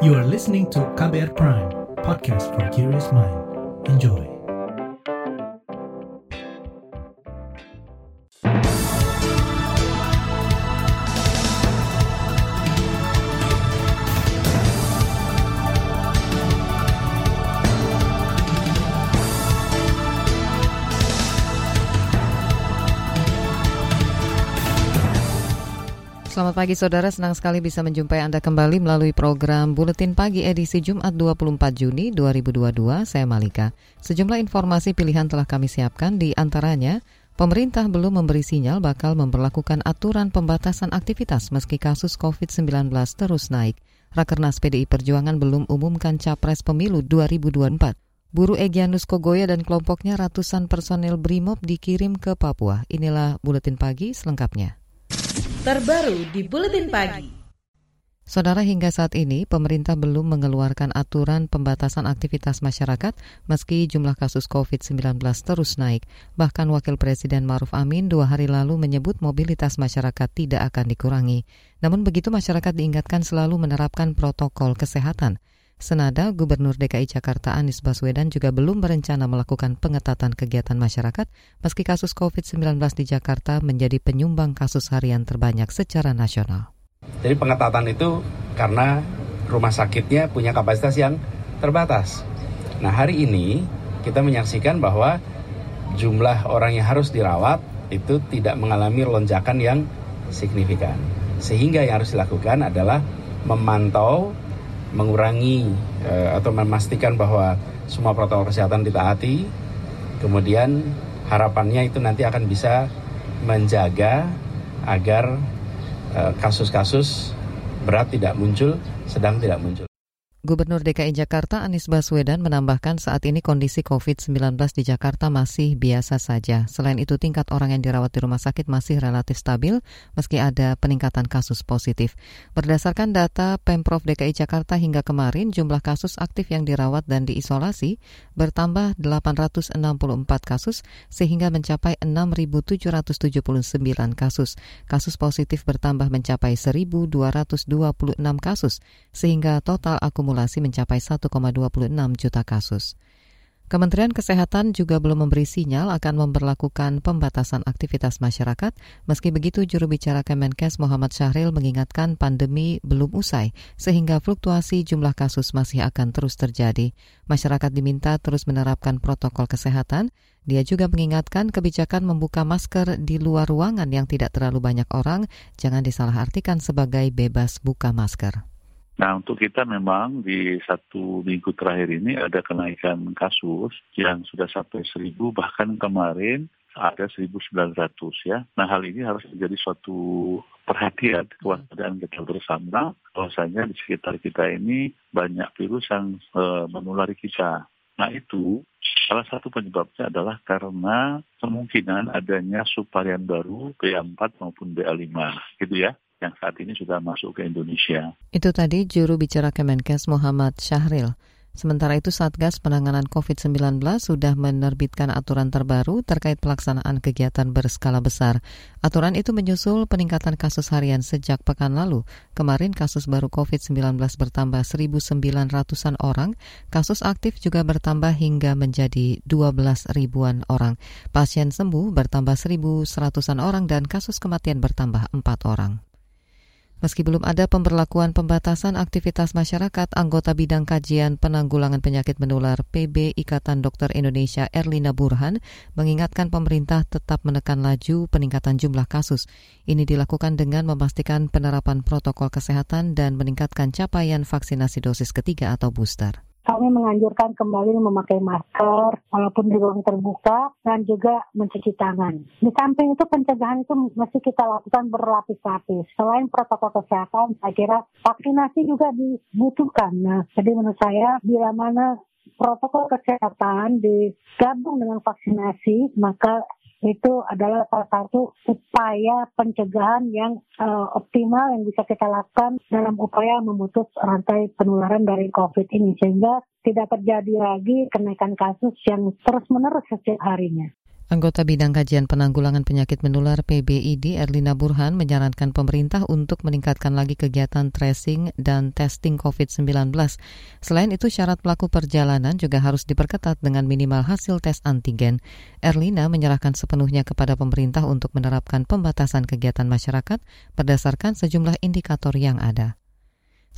You are listening to KBR Prime, podcast for curious mind. Enjoy. Pagi saudara, senang sekali bisa menjumpai Anda kembali melalui program Buletin Pagi edisi Jumat 24 Juni 2022. Saya Malika. Sejumlah informasi pilihan telah kami siapkan di antaranya Pemerintah belum memberi sinyal bakal memperlakukan aturan pembatasan aktivitas meski kasus COVID-19 terus naik. Rakernas PDI Perjuangan belum umumkan capres pemilu 2024. Buru Egyanus Kogoya dan kelompoknya ratusan personel BRIMOB dikirim ke Papua. Inilah Buletin Pagi selengkapnya terbaru di Buletin Pagi. Saudara hingga saat ini pemerintah belum mengeluarkan aturan pembatasan aktivitas masyarakat meski jumlah kasus COVID-19 terus naik. Bahkan Wakil Presiden Maruf Amin dua hari lalu menyebut mobilitas masyarakat tidak akan dikurangi. Namun begitu masyarakat diingatkan selalu menerapkan protokol kesehatan. Senada, Gubernur DKI Jakarta Anies Baswedan juga belum berencana melakukan pengetatan kegiatan masyarakat meski kasus COVID-19 di Jakarta menjadi penyumbang kasus harian terbanyak secara nasional. Jadi pengetatan itu karena rumah sakitnya punya kapasitas yang terbatas. Nah hari ini kita menyaksikan bahwa jumlah orang yang harus dirawat itu tidak mengalami lonjakan yang signifikan. Sehingga yang harus dilakukan adalah memantau mengurangi uh, atau memastikan bahwa semua protokol kesehatan ditaati. Kemudian harapannya itu nanti akan bisa menjaga agar eh, kasus-kasus uh, berat tidak muncul, sedang tidak muncul. Gubernur DKI Jakarta Anies Baswedan menambahkan saat ini kondisi COVID-19 di Jakarta masih biasa saja. Selain itu tingkat orang yang dirawat di rumah sakit masih relatif stabil meski ada peningkatan kasus positif. Berdasarkan data Pemprov DKI Jakarta hingga kemarin jumlah kasus aktif yang dirawat dan diisolasi bertambah 864 kasus sehingga mencapai 6.779 kasus. Kasus positif bertambah mencapai 1.226 kasus sehingga total akumulasi akumulasi mencapai 1,26 juta kasus. Kementerian Kesehatan juga belum memberi sinyal akan memperlakukan pembatasan aktivitas masyarakat. Meski begitu, juru bicara Kemenkes Muhammad Syahril mengingatkan pandemi belum usai, sehingga fluktuasi jumlah kasus masih akan terus terjadi. Masyarakat diminta terus menerapkan protokol kesehatan. Dia juga mengingatkan kebijakan membuka masker di luar ruangan yang tidak terlalu banyak orang jangan disalahartikan sebagai bebas buka masker. Nah untuk kita memang di satu minggu terakhir ini ada kenaikan kasus yang sudah sampai seribu bahkan kemarin ada 1.900 ya. Nah hal ini harus menjadi suatu perhatian kewaspadaan kita bersama bahwasanya di sekitar kita ini banyak virus yang e, menulari kita. Nah itu salah satu penyebabnya adalah karena kemungkinan adanya subvarian baru BA4 maupun BA5 gitu ya yang saat ini sudah masuk ke Indonesia. Itu tadi juru bicara Kemenkes Muhammad Syahril. Sementara itu Satgas Penanganan COVID-19 sudah menerbitkan aturan terbaru terkait pelaksanaan kegiatan berskala besar. Aturan itu menyusul peningkatan kasus harian sejak pekan lalu. Kemarin kasus baru COVID-19 bertambah 1.900-an orang, kasus aktif juga bertambah hingga menjadi 12 ribuan orang. Pasien sembuh bertambah 1.100-an orang dan kasus kematian bertambah 4 orang. Meski belum ada pemberlakuan pembatasan aktivitas masyarakat, anggota bidang kajian penanggulangan penyakit menular PB Ikatan Dokter Indonesia Erlina Burhan mengingatkan pemerintah tetap menekan laju peningkatan jumlah kasus. Ini dilakukan dengan memastikan penerapan protokol kesehatan dan meningkatkan capaian vaksinasi dosis ketiga atau booster kami menganjurkan kembali memakai masker walaupun di ruang terbuka dan juga mencuci tangan. Di samping itu pencegahan itu mesti kita lakukan berlapis-lapis. Selain protokol kesehatan, saya kira vaksinasi juga dibutuhkan. Nah, jadi menurut saya bila mana protokol kesehatan digabung dengan vaksinasi, maka itu adalah salah satu upaya pencegahan yang uh, optimal yang bisa kita lakukan dalam upaya memutus rantai penularan dari COVID ini sehingga tidak terjadi lagi kenaikan kasus yang terus-menerus setiap harinya. Anggota Bidang Kajian Penanggulangan Penyakit Menular PBID Erlina Burhan menyarankan pemerintah untuk meningkatkan lagi kegiatan tracing dan testing COVID-19. Selain itu, syarat pelaku perjalanan juga harus diperketat dengan minimal hasil tes antigen. Erlina menyerahkan sepenuhnya kepada pemerintah untuk menerapkan pembatasan kegiatan masyarakat berdasarkan sejumlah indikator yang ada.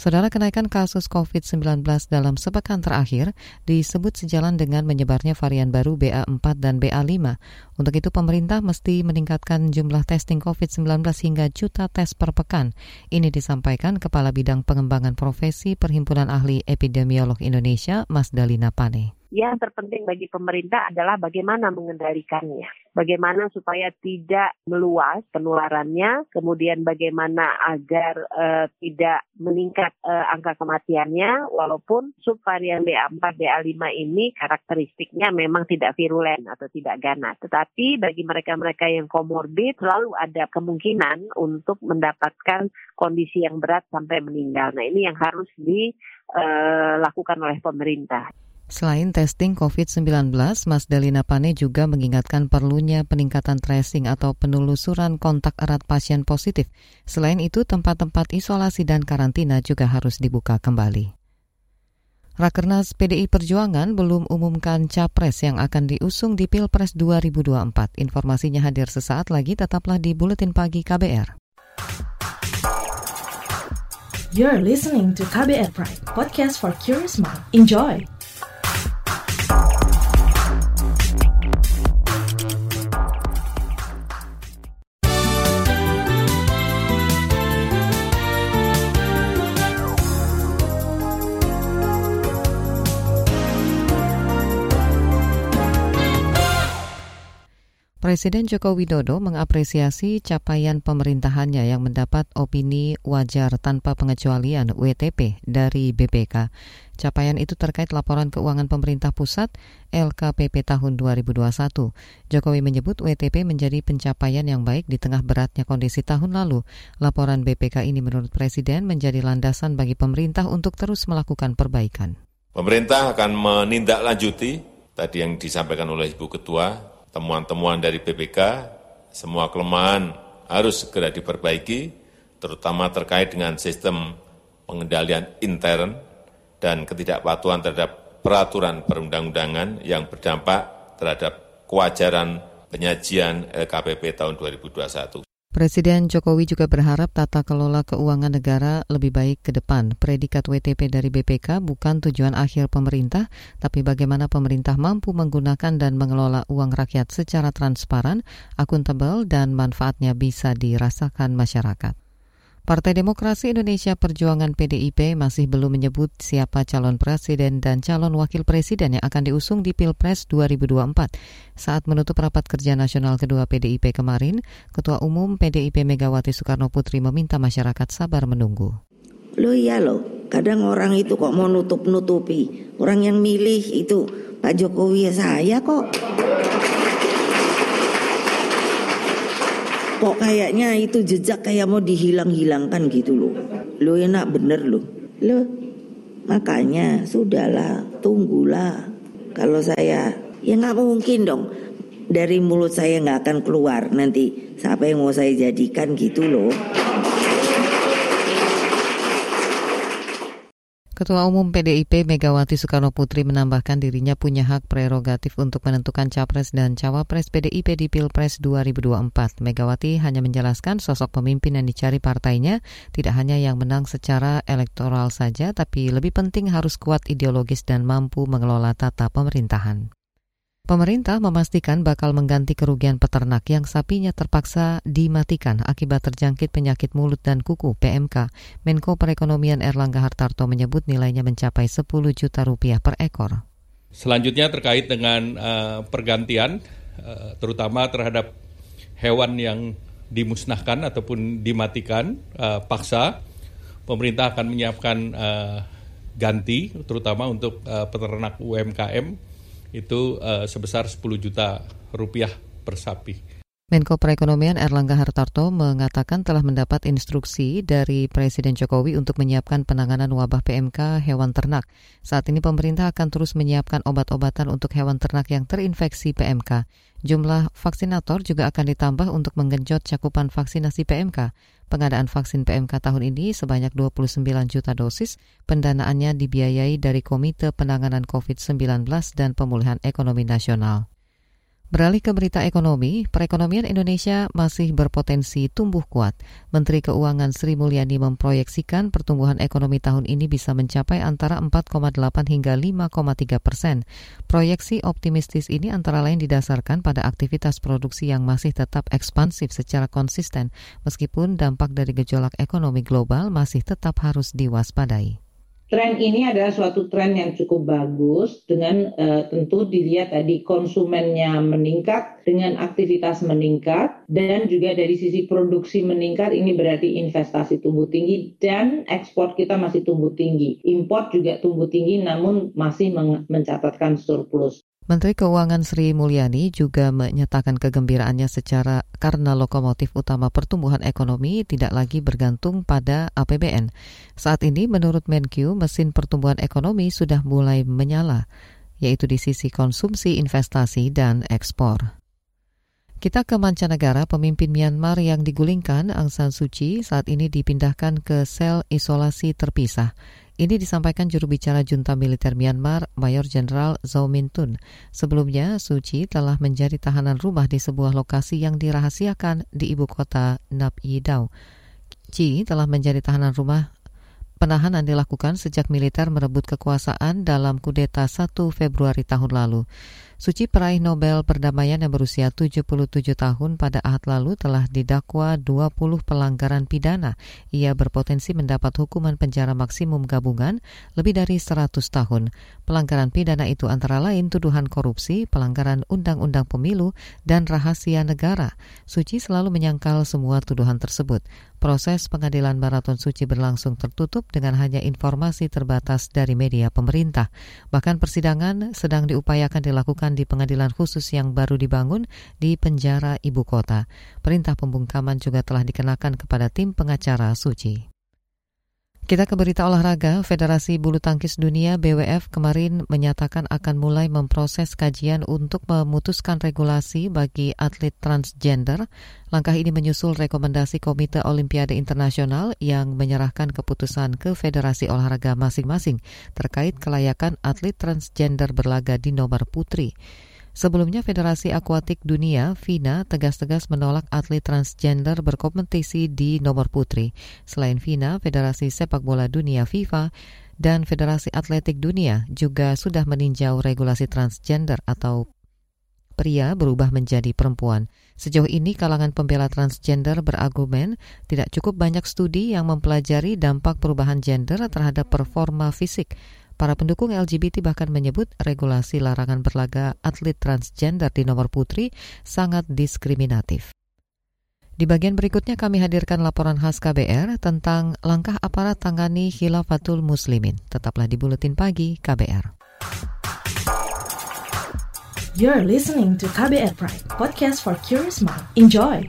Saudara kenaikan kasus COVID-19 dalam sepekan terakhir disebut sejalan dengan menyebarnya varian baru BA4 dan BA5. Untuk itu pemerintah mesti meningkatkan jumlah testing COVID-19 hingga juta tes per pekan. Ini disampaikan Kepala Bidang Pengembangan Profesi Perhimpunan Ahli Epidemiolog Indonesia, Mas Dalina Pane yang terpenting bagi pemerintah adalah bagaimana mengendalikannya. Bagaimana supaya tidak meluas penularannya, kemudian bagaimana agar uh, tidak meningkat uh, angka kematiannya, walaupun subvarian BA4, BA5 ini karakteristiknya memang tidak virulen atau tidak ganas. Tetapi bagi mereka-mereka yang komorbid selalu ada kemungkinan untuk mendapatkan kondisi yang berat sampai meninggal. Nah ini yang harus dilakukan uh, oleh pemerintah. Selain testing COVID-19, Mas Dalina Pane juga mengingatkan perlunya peningkatan tracing atau penelusuran kontak erat pasien positif. Selain itu, tempat-tempat isolasi dan karantina juga harus dibuka kembali. Rakernas PDI Perjuangan belum umumkan capres yang akan diusung di Pilpres 2024. Informasinya hadir sesaat lagi, tetaplah di Buletin Pagi KBR. You're listening to KBR Pride, podcast for curious mind. Enjoy! Presiden Joko Widodo mengapresiasi capaian pemerintahannya yang mendapat opini wajar tanpa pengecualian WTP dari BPK. Capaian itu terkait laporan keuangan pemerintah pusat LKPP tahun 2021. Jokowi menyebut WTP menjadi pencapaian yang baik di tengah beratnya kondisi tahun lalu. Laporan BPK ini menurut Presiden menjadi landasan bagi pemerintah untuk terus melakukan perbaikan. Pemerintah akan menindaklanjuti tadi yang disampaikan oleh Ibu Ketua temuan-temuan dari BPK, semua kelemahan harus segera diperbaiki, terutama terkait dengan sistem pengendalian intern dan ketidakpatuhan terhadap peraturan perundang-undangan yang berdampak terhadap kewajaran penyajian LKPP tahun 2021. Presiden Jokowi juga berharap tata kelola keuangan negara lebih baik ke depan. Predikat WTP dari BPK bukan tujuan akhir pemerintah, tapi bagaimana pemerintah mampu menggunakan dan mengelola uang rakyat secara transparan, akuntabel, dan manfaatnya bisa dirasakan masyarakat. Partai Demokrasi Indonesia Perjuangan PDIP masih belum menyebut siapa calon presiden dan calon wakil presiden yang akan diusung di Pilpres 2024. Saat menutup rapat kerja nasional kedua PDIP kemarin, Ketua Umum PDIP Megawati Soekarno Putri meminta masyarakat sabar menunggu. Lo iya lo, kadang orang itu kok mau nutup-nutupi. Orang yang milih itu Pak Jokowi ya saya kok. Kok kayaknya itu jejak kayak mau dihilang-hilangkan gitu loh. Lo enak bener loh. Lo makanya sudahlah tunggulah. Kalau saya ya nggak mungkin dong dari mulut saya nggak akan keluar nanti siapa yang mau saya jadikan gitu loh. Ketua Umum PDIP Megawati Soekarno Putri menambahkan dirinya punya hak prerogatif untuk menentukan capres dan cawapres PDIP di Pilpres 2024. Megawati hanya menjelaskan sosok pemimpin yang dicari partainya tidak hanya yang menang secara elektoral saja, tapi lebih penting harus kuat ideologis dan mampu mengelola tata pemerintahan. Pemerintah memastikan bakal mengganti kerugian peternak yang sapinya terpaksa dimatikan akibat terjangkit penyakit mulut dan kuku PMK. Menko Perekonomian Erlangga Hartarto menyebut nilainya mencapai 10 juta rupiah per ekor. Selanjutnya terkait dengan uh, pergantian, uh, terutama terhadap hewan yang dimusnahkan ataupun dimatikan uh, paksa, pemerintah akan menyiapkan uh, ganti, terutama untuk uh, peternak UMKM itu uh, sebesar 10 juta rupiah per sapi. Menko Perekonomian Erlangga Hartarto mengatakan telah mendapat instruksi dari Presiden Jokowi untuk menyiapkan penanganan wabah PMK hewan ternak. Saat ini pemerintah akan terus menyiapkan obat-obatan untuk hewan ternak yang terinfeksi PMK. Jumlah vaksinator juga akan ditambah untuk menggenjot cakupan vaksinasi PMK. Pengadaan vaksin PMK tahun ini sebanyak 29 juta dosis. Pendanaannya dibiayai dari Komite Penanganan COVID-19 dan Pemulihan Ekonomi Nasional. Beralih ke berita ekonomi, perekonomian Indonesia masih berpotensi tumbuh kuat. Menteri Keuangan Sri Mulyani memproyeksikan pertumbuhan ekonomi tahun ini bisa mencapai antara 4,8 hingga 5,3 persen. Proyeksi optimistis ini antara lain didasarkan pada aktivitas produksi yang masih tetap ekspansif secara konsisten, meskipun dampak dari gejolak ekonomi global masih tetap harus diwaspadai tren ini adalah suatu tren yang cukup bagus dengan uh, tentu dilihat tadi konsumennya meningkat dengan aktivitas meningkat dan juga dari sisi produksi meningkat ini berarti investasi tumbuh tinggi dan ekspor kita masih tumbuh tinggi. Import juga tumbuh tinggi namun masih mencatatkan surplus Menteri Keuangan Sri Mulyani juga menyatakan kegembiraannya secara karena lokomotif utama pertumbuhan ekonomi tidak lagi bergantung pada APBN. Saat ini menurut Menkyu mesin pertumbuhan ekonomi sudah mulai menyala, yaitu di sisi konsumsi, investasi, dan ekspor. Kita ke mancanegara, pemimpin Myanmar yang digulingkan Aung San Suu Kyi saat ini dipindahkan ke sel isolasi terpisah. Ini disampaikan juru bicara junta militer Myanmar, Mayor Jenderal Zhao Mintun. Sebelumnya, Suci telah menjadi tahanan rumah di sebuah lokasi yang dirahasiakan di ibu kota Nap Yidau. Chi telah menjadi tahanan rumah Penahanan dilakukan sejak militer merebut kekuasaan dalam kudeta 1 Februari tahun lalu. Suci peraih Nobel Perdamaian yang berusia 77 tahun pada Ahad lalu telah didakwa 20 pelanggaran pidana. Ia berpotensi mendapat hukuman penjara maksimum gabungan lebih dari 100 tahun. Pelanggaran pidana itu antara lain tuduhan korupsi, pelanggaran undang-undang pemilu, dan rahasia negara. Suci selalu menyangkal semua tuduhan tersebut. Proses pengadilan maraton Suci berlangsung tertutup dengan hanya informasi terbatas dari media pemerintah. Bahkan persidangan sedang diupayakan dilakukan di pengadilan khusus yang baru dibangun di penjara ibu kota. Perintah pembungkaman juga telah dikenakan kepada tim pengacara Suci. Kita ke berita olahraga, Federasi Bulu Tangkis Dunia BWF kemarin menyatakan akan mulai memproses kajian untuk memutuskan regulasi bagi atlet transgender. Langkah ini menyusul rekomendasi Komite Olimpiade Internasional yang menyerahkan keputusan ke federasi olahraga masing-masing terkait kelayakan atlet transgender berlaga di nomor putri. Sebelumnya Federasi Akuatik Dunia, FINA, tegas-tegas menolak atlet transgender berkompetisi di nomor putri. Selain FINA, Federasi Sepak Bola Dunia FIFA dan Federasi Atletik Dunia juga sudah meninjau regulasi transgender atau pria berubah menjadi perempuan. Sejauh ini kalangan pembela transgender berargumen tidak cukup banyak studi yang mempelajari dampak perubahan gender terhadap performa fisik. Para pendukung LGBT bahkan menyebut regulasi larangan berlaga atlet transgender di nomor putri sangat diskriminatif. Di bagian berikutnya kami hadirkan laporan khas KBR tentang langkah aparat tangani khilafatul muslimin. Tetaplah di Buletin Pagi KBR. You're listening to KBR Pride, podcast for curious mind. Enjoy!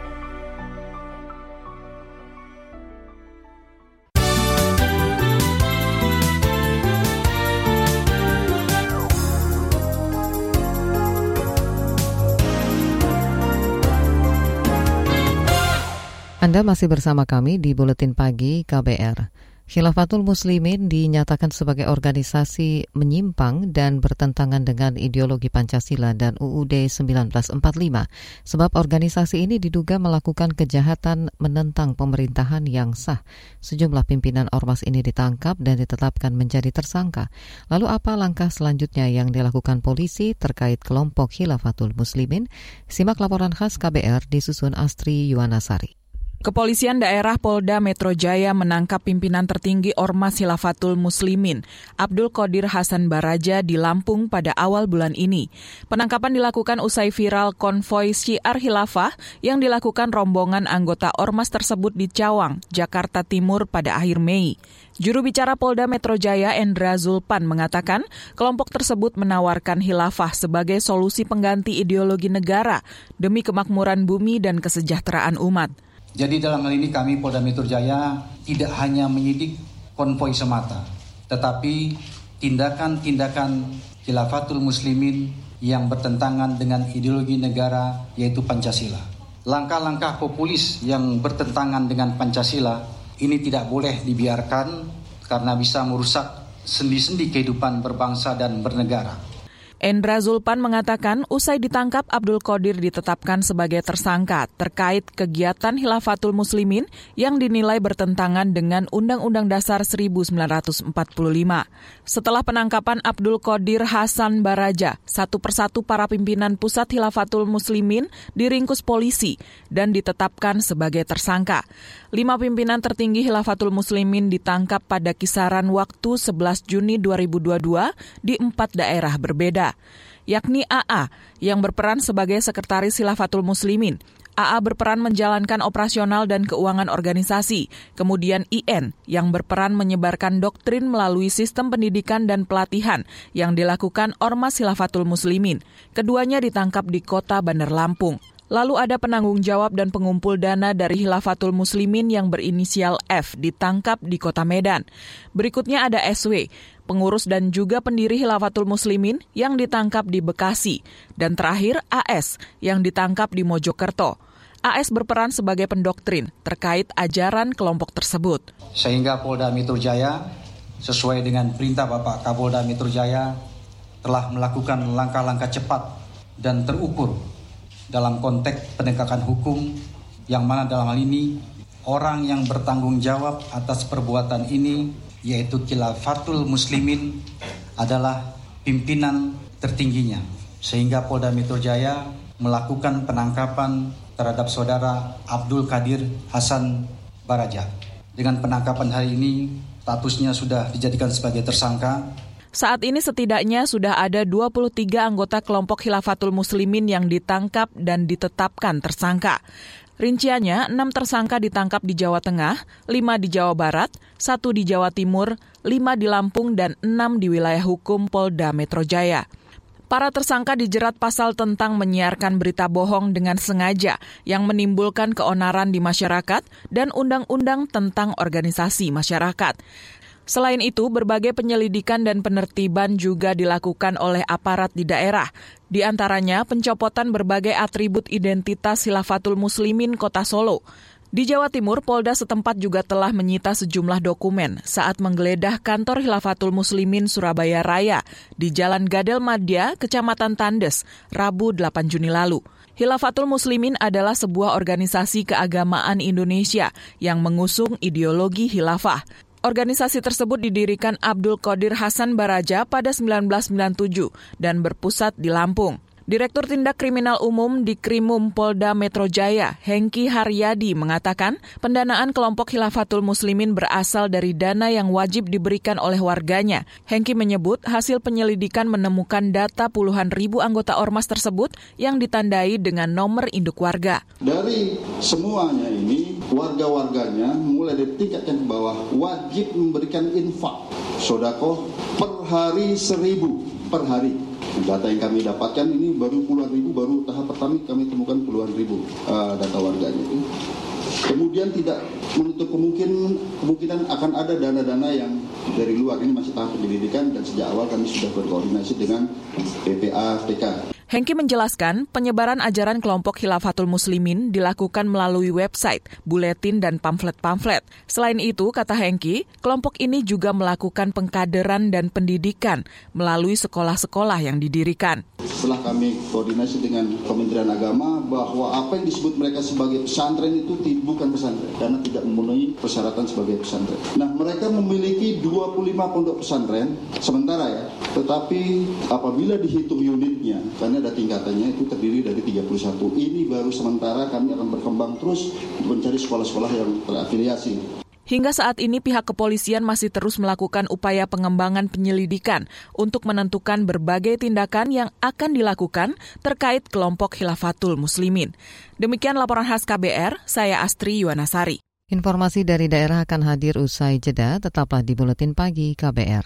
Anda masih bersama kami di Buletin Pagi KBR. Khilafatul Muslimin dinyatakan sebagai organisasi menyimpang dan bertentangan dengan ideologi Pancasila dan UUD 1945 sebab organisasi ini diduga melakukan kejahatan menentang pemerintahan yang sah. Sejumlah pimpinan ormas ini ditangkap dan ditetapkan menjadi tersangka. Lalu apa langkah selanjutnya yang dilakukan polisi terkait kelompok Khilafatul Muslimin? Simak laporan khas KBR disusun Astri Yuwanasari. Kepolisian daerah Polda Metro Jaya menangkap pimpinan tertinggi Ormas Hilafatul Muslimin, Abdul Qadir Hasan Baraja di Lampung pada awal bulan ini. Penangkapan dilakukan usai viral konvoi Syiar Hilafah yang dilakukan rombongan anggota Ormas tersebut di Cawang, Jakarta Timur pada akhir Mei. Juru bicara Polda Metro Jaya Endra Zulpan mengatakan kelompok tersebut menawarkan hilafah sebagai solusi pengganti ideologi negara demi kemakmuran bumi dan kesejahteraan umat. Jadi dalam hal ini kami Polda Metro Jaya tidak hanya menyidik konvoi semata, tetapi tindakan-tindakan khilafatul muslimin yang bertentangan dengan ideologi negara yaitu Pancasila. Langkah-langkah populis yang bertentangan dengan Pancasila ini tidak boleh dibiarkan karena bisa merusak sendi-sendi kehidupan berbangsa dan bernegara. Endra Zulpan mengatakan usai ditangkap Abdul Qadir ditetapkan sebagai tersangka terkait kegiatan Hilafatul Muslimin yang dinilai bertentangan dengan Undang-Undang Dasar 1945. Setelah penangkapan Abdul Qadir Hasan Baraja, satu persatu para pimpinan Pusat Hilafatul Muslimin diringkus polisi dan ditetapkan sebagai tersangka. Lima pimpinan tertinggi Hilafatul Muslimin ditangkap pada kisaran waktu 11 Juni 2022 di empat daerah berbeda yakni AA yang berperan sebagai Sekretaris Silafatul Muslimin. AA berperan menjalankan operasional dan keuangan organisasi, kemudian IN yang berperan menyebarkan doktrin melalui sistem pendidikan dan pelatihan yang dilakukan Ormas Silafatul Muslimin. Keduanya ditangkap di kota Bandar Lampung. Lalu ada penanggung jawab dan pengumpul dana dari Hilafatul Muslimin yang berinisial F ditangkap di kota Medan. Berikutnya ada SW, pengurus dan juga pendiri Hilafatul Muslimin yang ditangkap di Bekasi. Dan terakhir AS yang ditangkap di Mojokerto. AS berperan sebagai pendoktrin terkait ajaran kelompok tersebut. Sehingga Polda Metro Jaya sesuai dengan perintah Bapak Kapolda Metro Jaya telah melakukan langkah-langkah cepat dan terukur dalam konteks penegakan hukum yang mana dalam hal ini orang yang bertanggung jawab atas perbuatan ini yaitu Khilafatul Muslimin adalah pimpinan tertingginya sehingga Polda Metro Jaya melakukan penangkapan terhadap saudara Abdul Kadir Hasan Baraja. Dengan penangkapan hari ini statusnya sudah dijadikan sebagai tersangka saat ini setidaknya sudah ada 23 anggota kelompok Khilafatul Muslimin yang ditangkap dan ditetapkan tersangka. Rinciannya, 6 tersangka ditangkap di Jawa Tengah, 5 di Jawa Barat, 1 di Jawa Timur, 5 di Lampung, dan 6 di wilayah hukum Polda Metro Jaya. Para tersangka dijerat pasal tentang menyiarkan berita bohong dengan sengaja yang menimbulkan keonaran di masyarakat dan undang-undang tentang organisasi masyarakat. Selain itu, berbagai penyelidikan dan penertiban juga dilakukan oleh aparat di daerah. Di antaranya pencopotan berbagai atribut identitas Hilafatul Muslimin Kota Solo. Di Jawa Timur, Polda setempat juga telah menyita sejumlah dokumen saat menggeledah kantor Hilafatul Muslimin Surabaya Raya di Jalan Gadel Madya, Kecamatan Tandes, Rabu 8 Juni lalu. Hilafatul Muslimin adalah sebuah organisasi keagamaan Indonesia yang mengusung ideologi hilafah. Organisasi tersebut didirikan Abdul Qadir Hasan Baraja pada 1997 dan berpusat di Lampung. Direktur Tindak Kriminal Umum di Krimum Polda Metro Jaya, Hengki Haryadi mengatakan, pendanaan kelompok Khilafatul Muslimin berasal dari dana yang wajib diberikan oleh warganya. Hengki menyebut hasil penyelidikan menemukan data puluhan ribu anggota ormas tersebut yang ditandai dengan nomor induk warga. Dari semuanya ini, warga-warganya mulai dari tingkat yang ke bawah wajib memberikan infak sodako per hari seribu per hari Data yang kami dapatkan ini baru puluhan ribu, baru tahap pertama kami temukan puluhan ribu uh, data warganya. Kemudian tidak menutup kemungkinan kemungkinan akan ada dana-dana yang dari luar ini masih tahap penyelidikan dan sejak awal kami sudah berkoordinasi dengan PPA PK. Hengki menjelaskan penyebaran ajaran kelompok Khilafatul Muslimin dilakukan melalui website, buletin, dan pamflet-pamflet. Selain itu, kata Hengki, kelompok ini juga melakukan pengkaderan dan pendidikan melalui sekolah-sekolah yang didirikan. Setelah kami koordinasi dengan Kementerian Agama bahwa apa yang disebut mereka sebagai pesantren itu bukan pesantren karena tidak memenuhi persyaratan sebagai pesantren. Nah, mereka memiliki 25 pondok pesantren sementara ya, tetapi apabila dihitung unitnya karena ada tingkatannya itu terdiri dari 31. Ini baru sementara kami akan berkembang terus untuk mencari sekolah-sekolah yang terafiliasi. Hingga saat ini pihak kepolisian masih terus melakukan upaya pengembangan penyelidikan untuk menentukan berbagai tindakan yang akan dilakukan terkait kelompok Khilafatul Muslimin. Demikian laporan khas KBR, saya Astri Yuwanasari. Informasi dari daerah akan hadir usai jeda, tetaplah di Buletin Pagi KBR.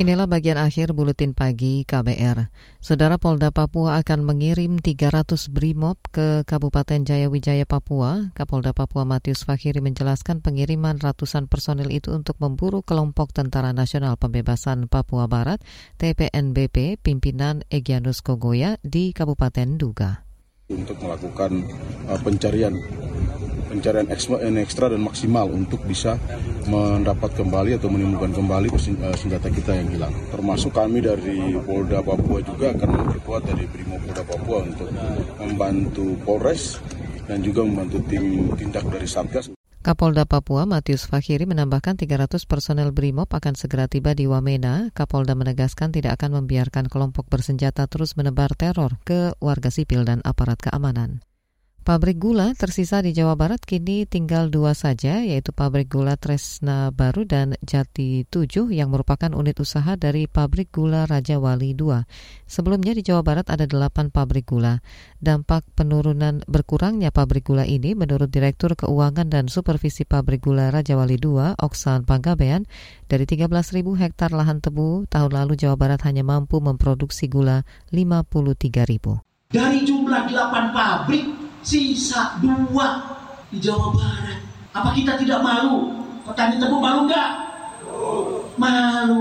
Inilah bagian akhir buletin pagi KBR. Saudara Polda Papua akan mengirim 300 brimob ke Kabupaten Jayawijaya Papua. Kapolda Papua Matius Fakhiri menjelaskan pengiriman ratusan personil itu untuk memburu kelompok Tentara Nasional Pembebasan Papua Barat TPNBP pimpinan Egyanus Kogoya di Kabupaten Duga. Untuk melakukan uh, pencarian pencarian ekstra, dan maksimal untuk bisa mendapat kembali atau menemukan kembali eh, senjata kita yang hilang. Termasuk kami dari Polda Papua juga akan memperkuat dari Brimo Polda Papua untuk membantu Polres dan juga membantu tim tindak dari Satgas. Kapolda Papua Matius Fakhiri menambahkan 300 personel BRIMOB akan segera tiba di Wamena. Kapolda menegaskan tidak akan membiarkan kelompok bersenjata terus menebar teror ke warga sipil dan aparat keamanan. Pabrik gula tersisa di Jawa Barat kini tinggal dua saja, yaitu pabrik gula Tresna Baru dan Jati 7 yang merupakan unit usaha dari pabrik gula Raja Wali 2. Sebelumnya di Jawa Barat ada delapan pabrik gula. Dampak penurunan berkurangnya pabrik gula ini menurut Direktur Keuangan dan Supervisi Pabrik Gula Raja Wali 2, Oksan Panggabean, dari 13.000 hektar lahan tebu, tahun lalu Jawa Barat hanya mampu memproduksi gula 53.000. Dari jumlah 8 pabrik, sisa dua di Jawa Barat. Apa kita tidak malu? Petani tebu malu nggak? Malu.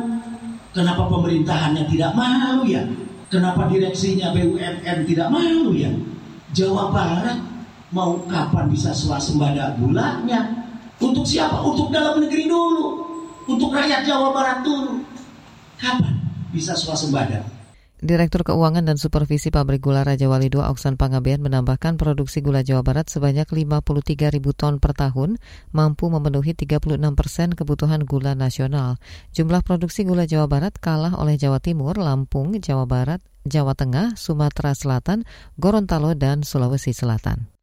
Kenapa pemerintahannya tidak malu ya? Kenapa direksinya BUMN tidak malu ya? Jawa Barat mau kapan bisa swasembada gulanya? Untuk siapa? Untuk dalam negeri dulu. Untuk rakyat Jawa Barat dulu. Kapan bisa swasembada? Direktur Keuangan dan Supervisi Pabrik Gula Raja Wali II Oksan Pangabean menambahkan produksi gula Jawa Barat sebanyak 53 ribu ton per tahun mampu memenuhi 36 persen kebutuhan gula nasional. Jumlah produksi gula Jawa Barat kalah oleh Jawa Timur, Lampung, Jawa Barat, Jawa Tengah, Sumatera Selatan, Gorontalo, dan Sulawesi Selatan.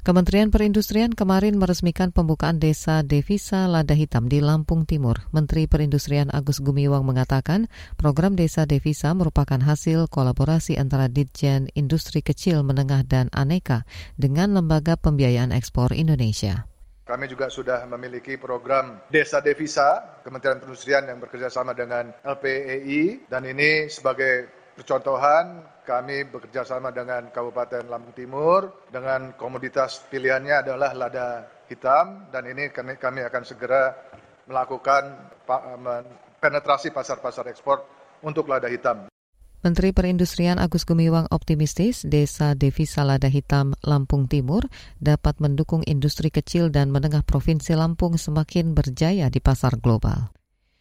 Kementerian Perindustrian kemarin meresmikan pembukaan desa devisa lada hitam di Lampung Timur. Menteri Perindustrian Agus Gumiwang mengatakan program desa devisa merupakan hasil kolaborasi antara Ditjen Industri Kecil, Menengah, dan Aneka dengan Lembaga Pembiayaan Ekspor Indonesia. Kami juga sudah memiliki program Desa Devisa Kementerian Perindustrian yang bekerjasama dengan LPEI dan ini sebagai Percontohan, kami bekerja sama dengan Kabupaten Lampung Timur dengan komoditas pilihannya adalah lada hitam dan ini kami, kami akan segera melakukan penetrasi pasar-pasar ekspor untuk lada hitam. Menteri Perindustrian Agus Gumiwang optimistis desa devisa lada hitam Lampung Timur dapat mendukung industri kecil dan menengah Provinsi Lampung semakin berjaya di pasar global.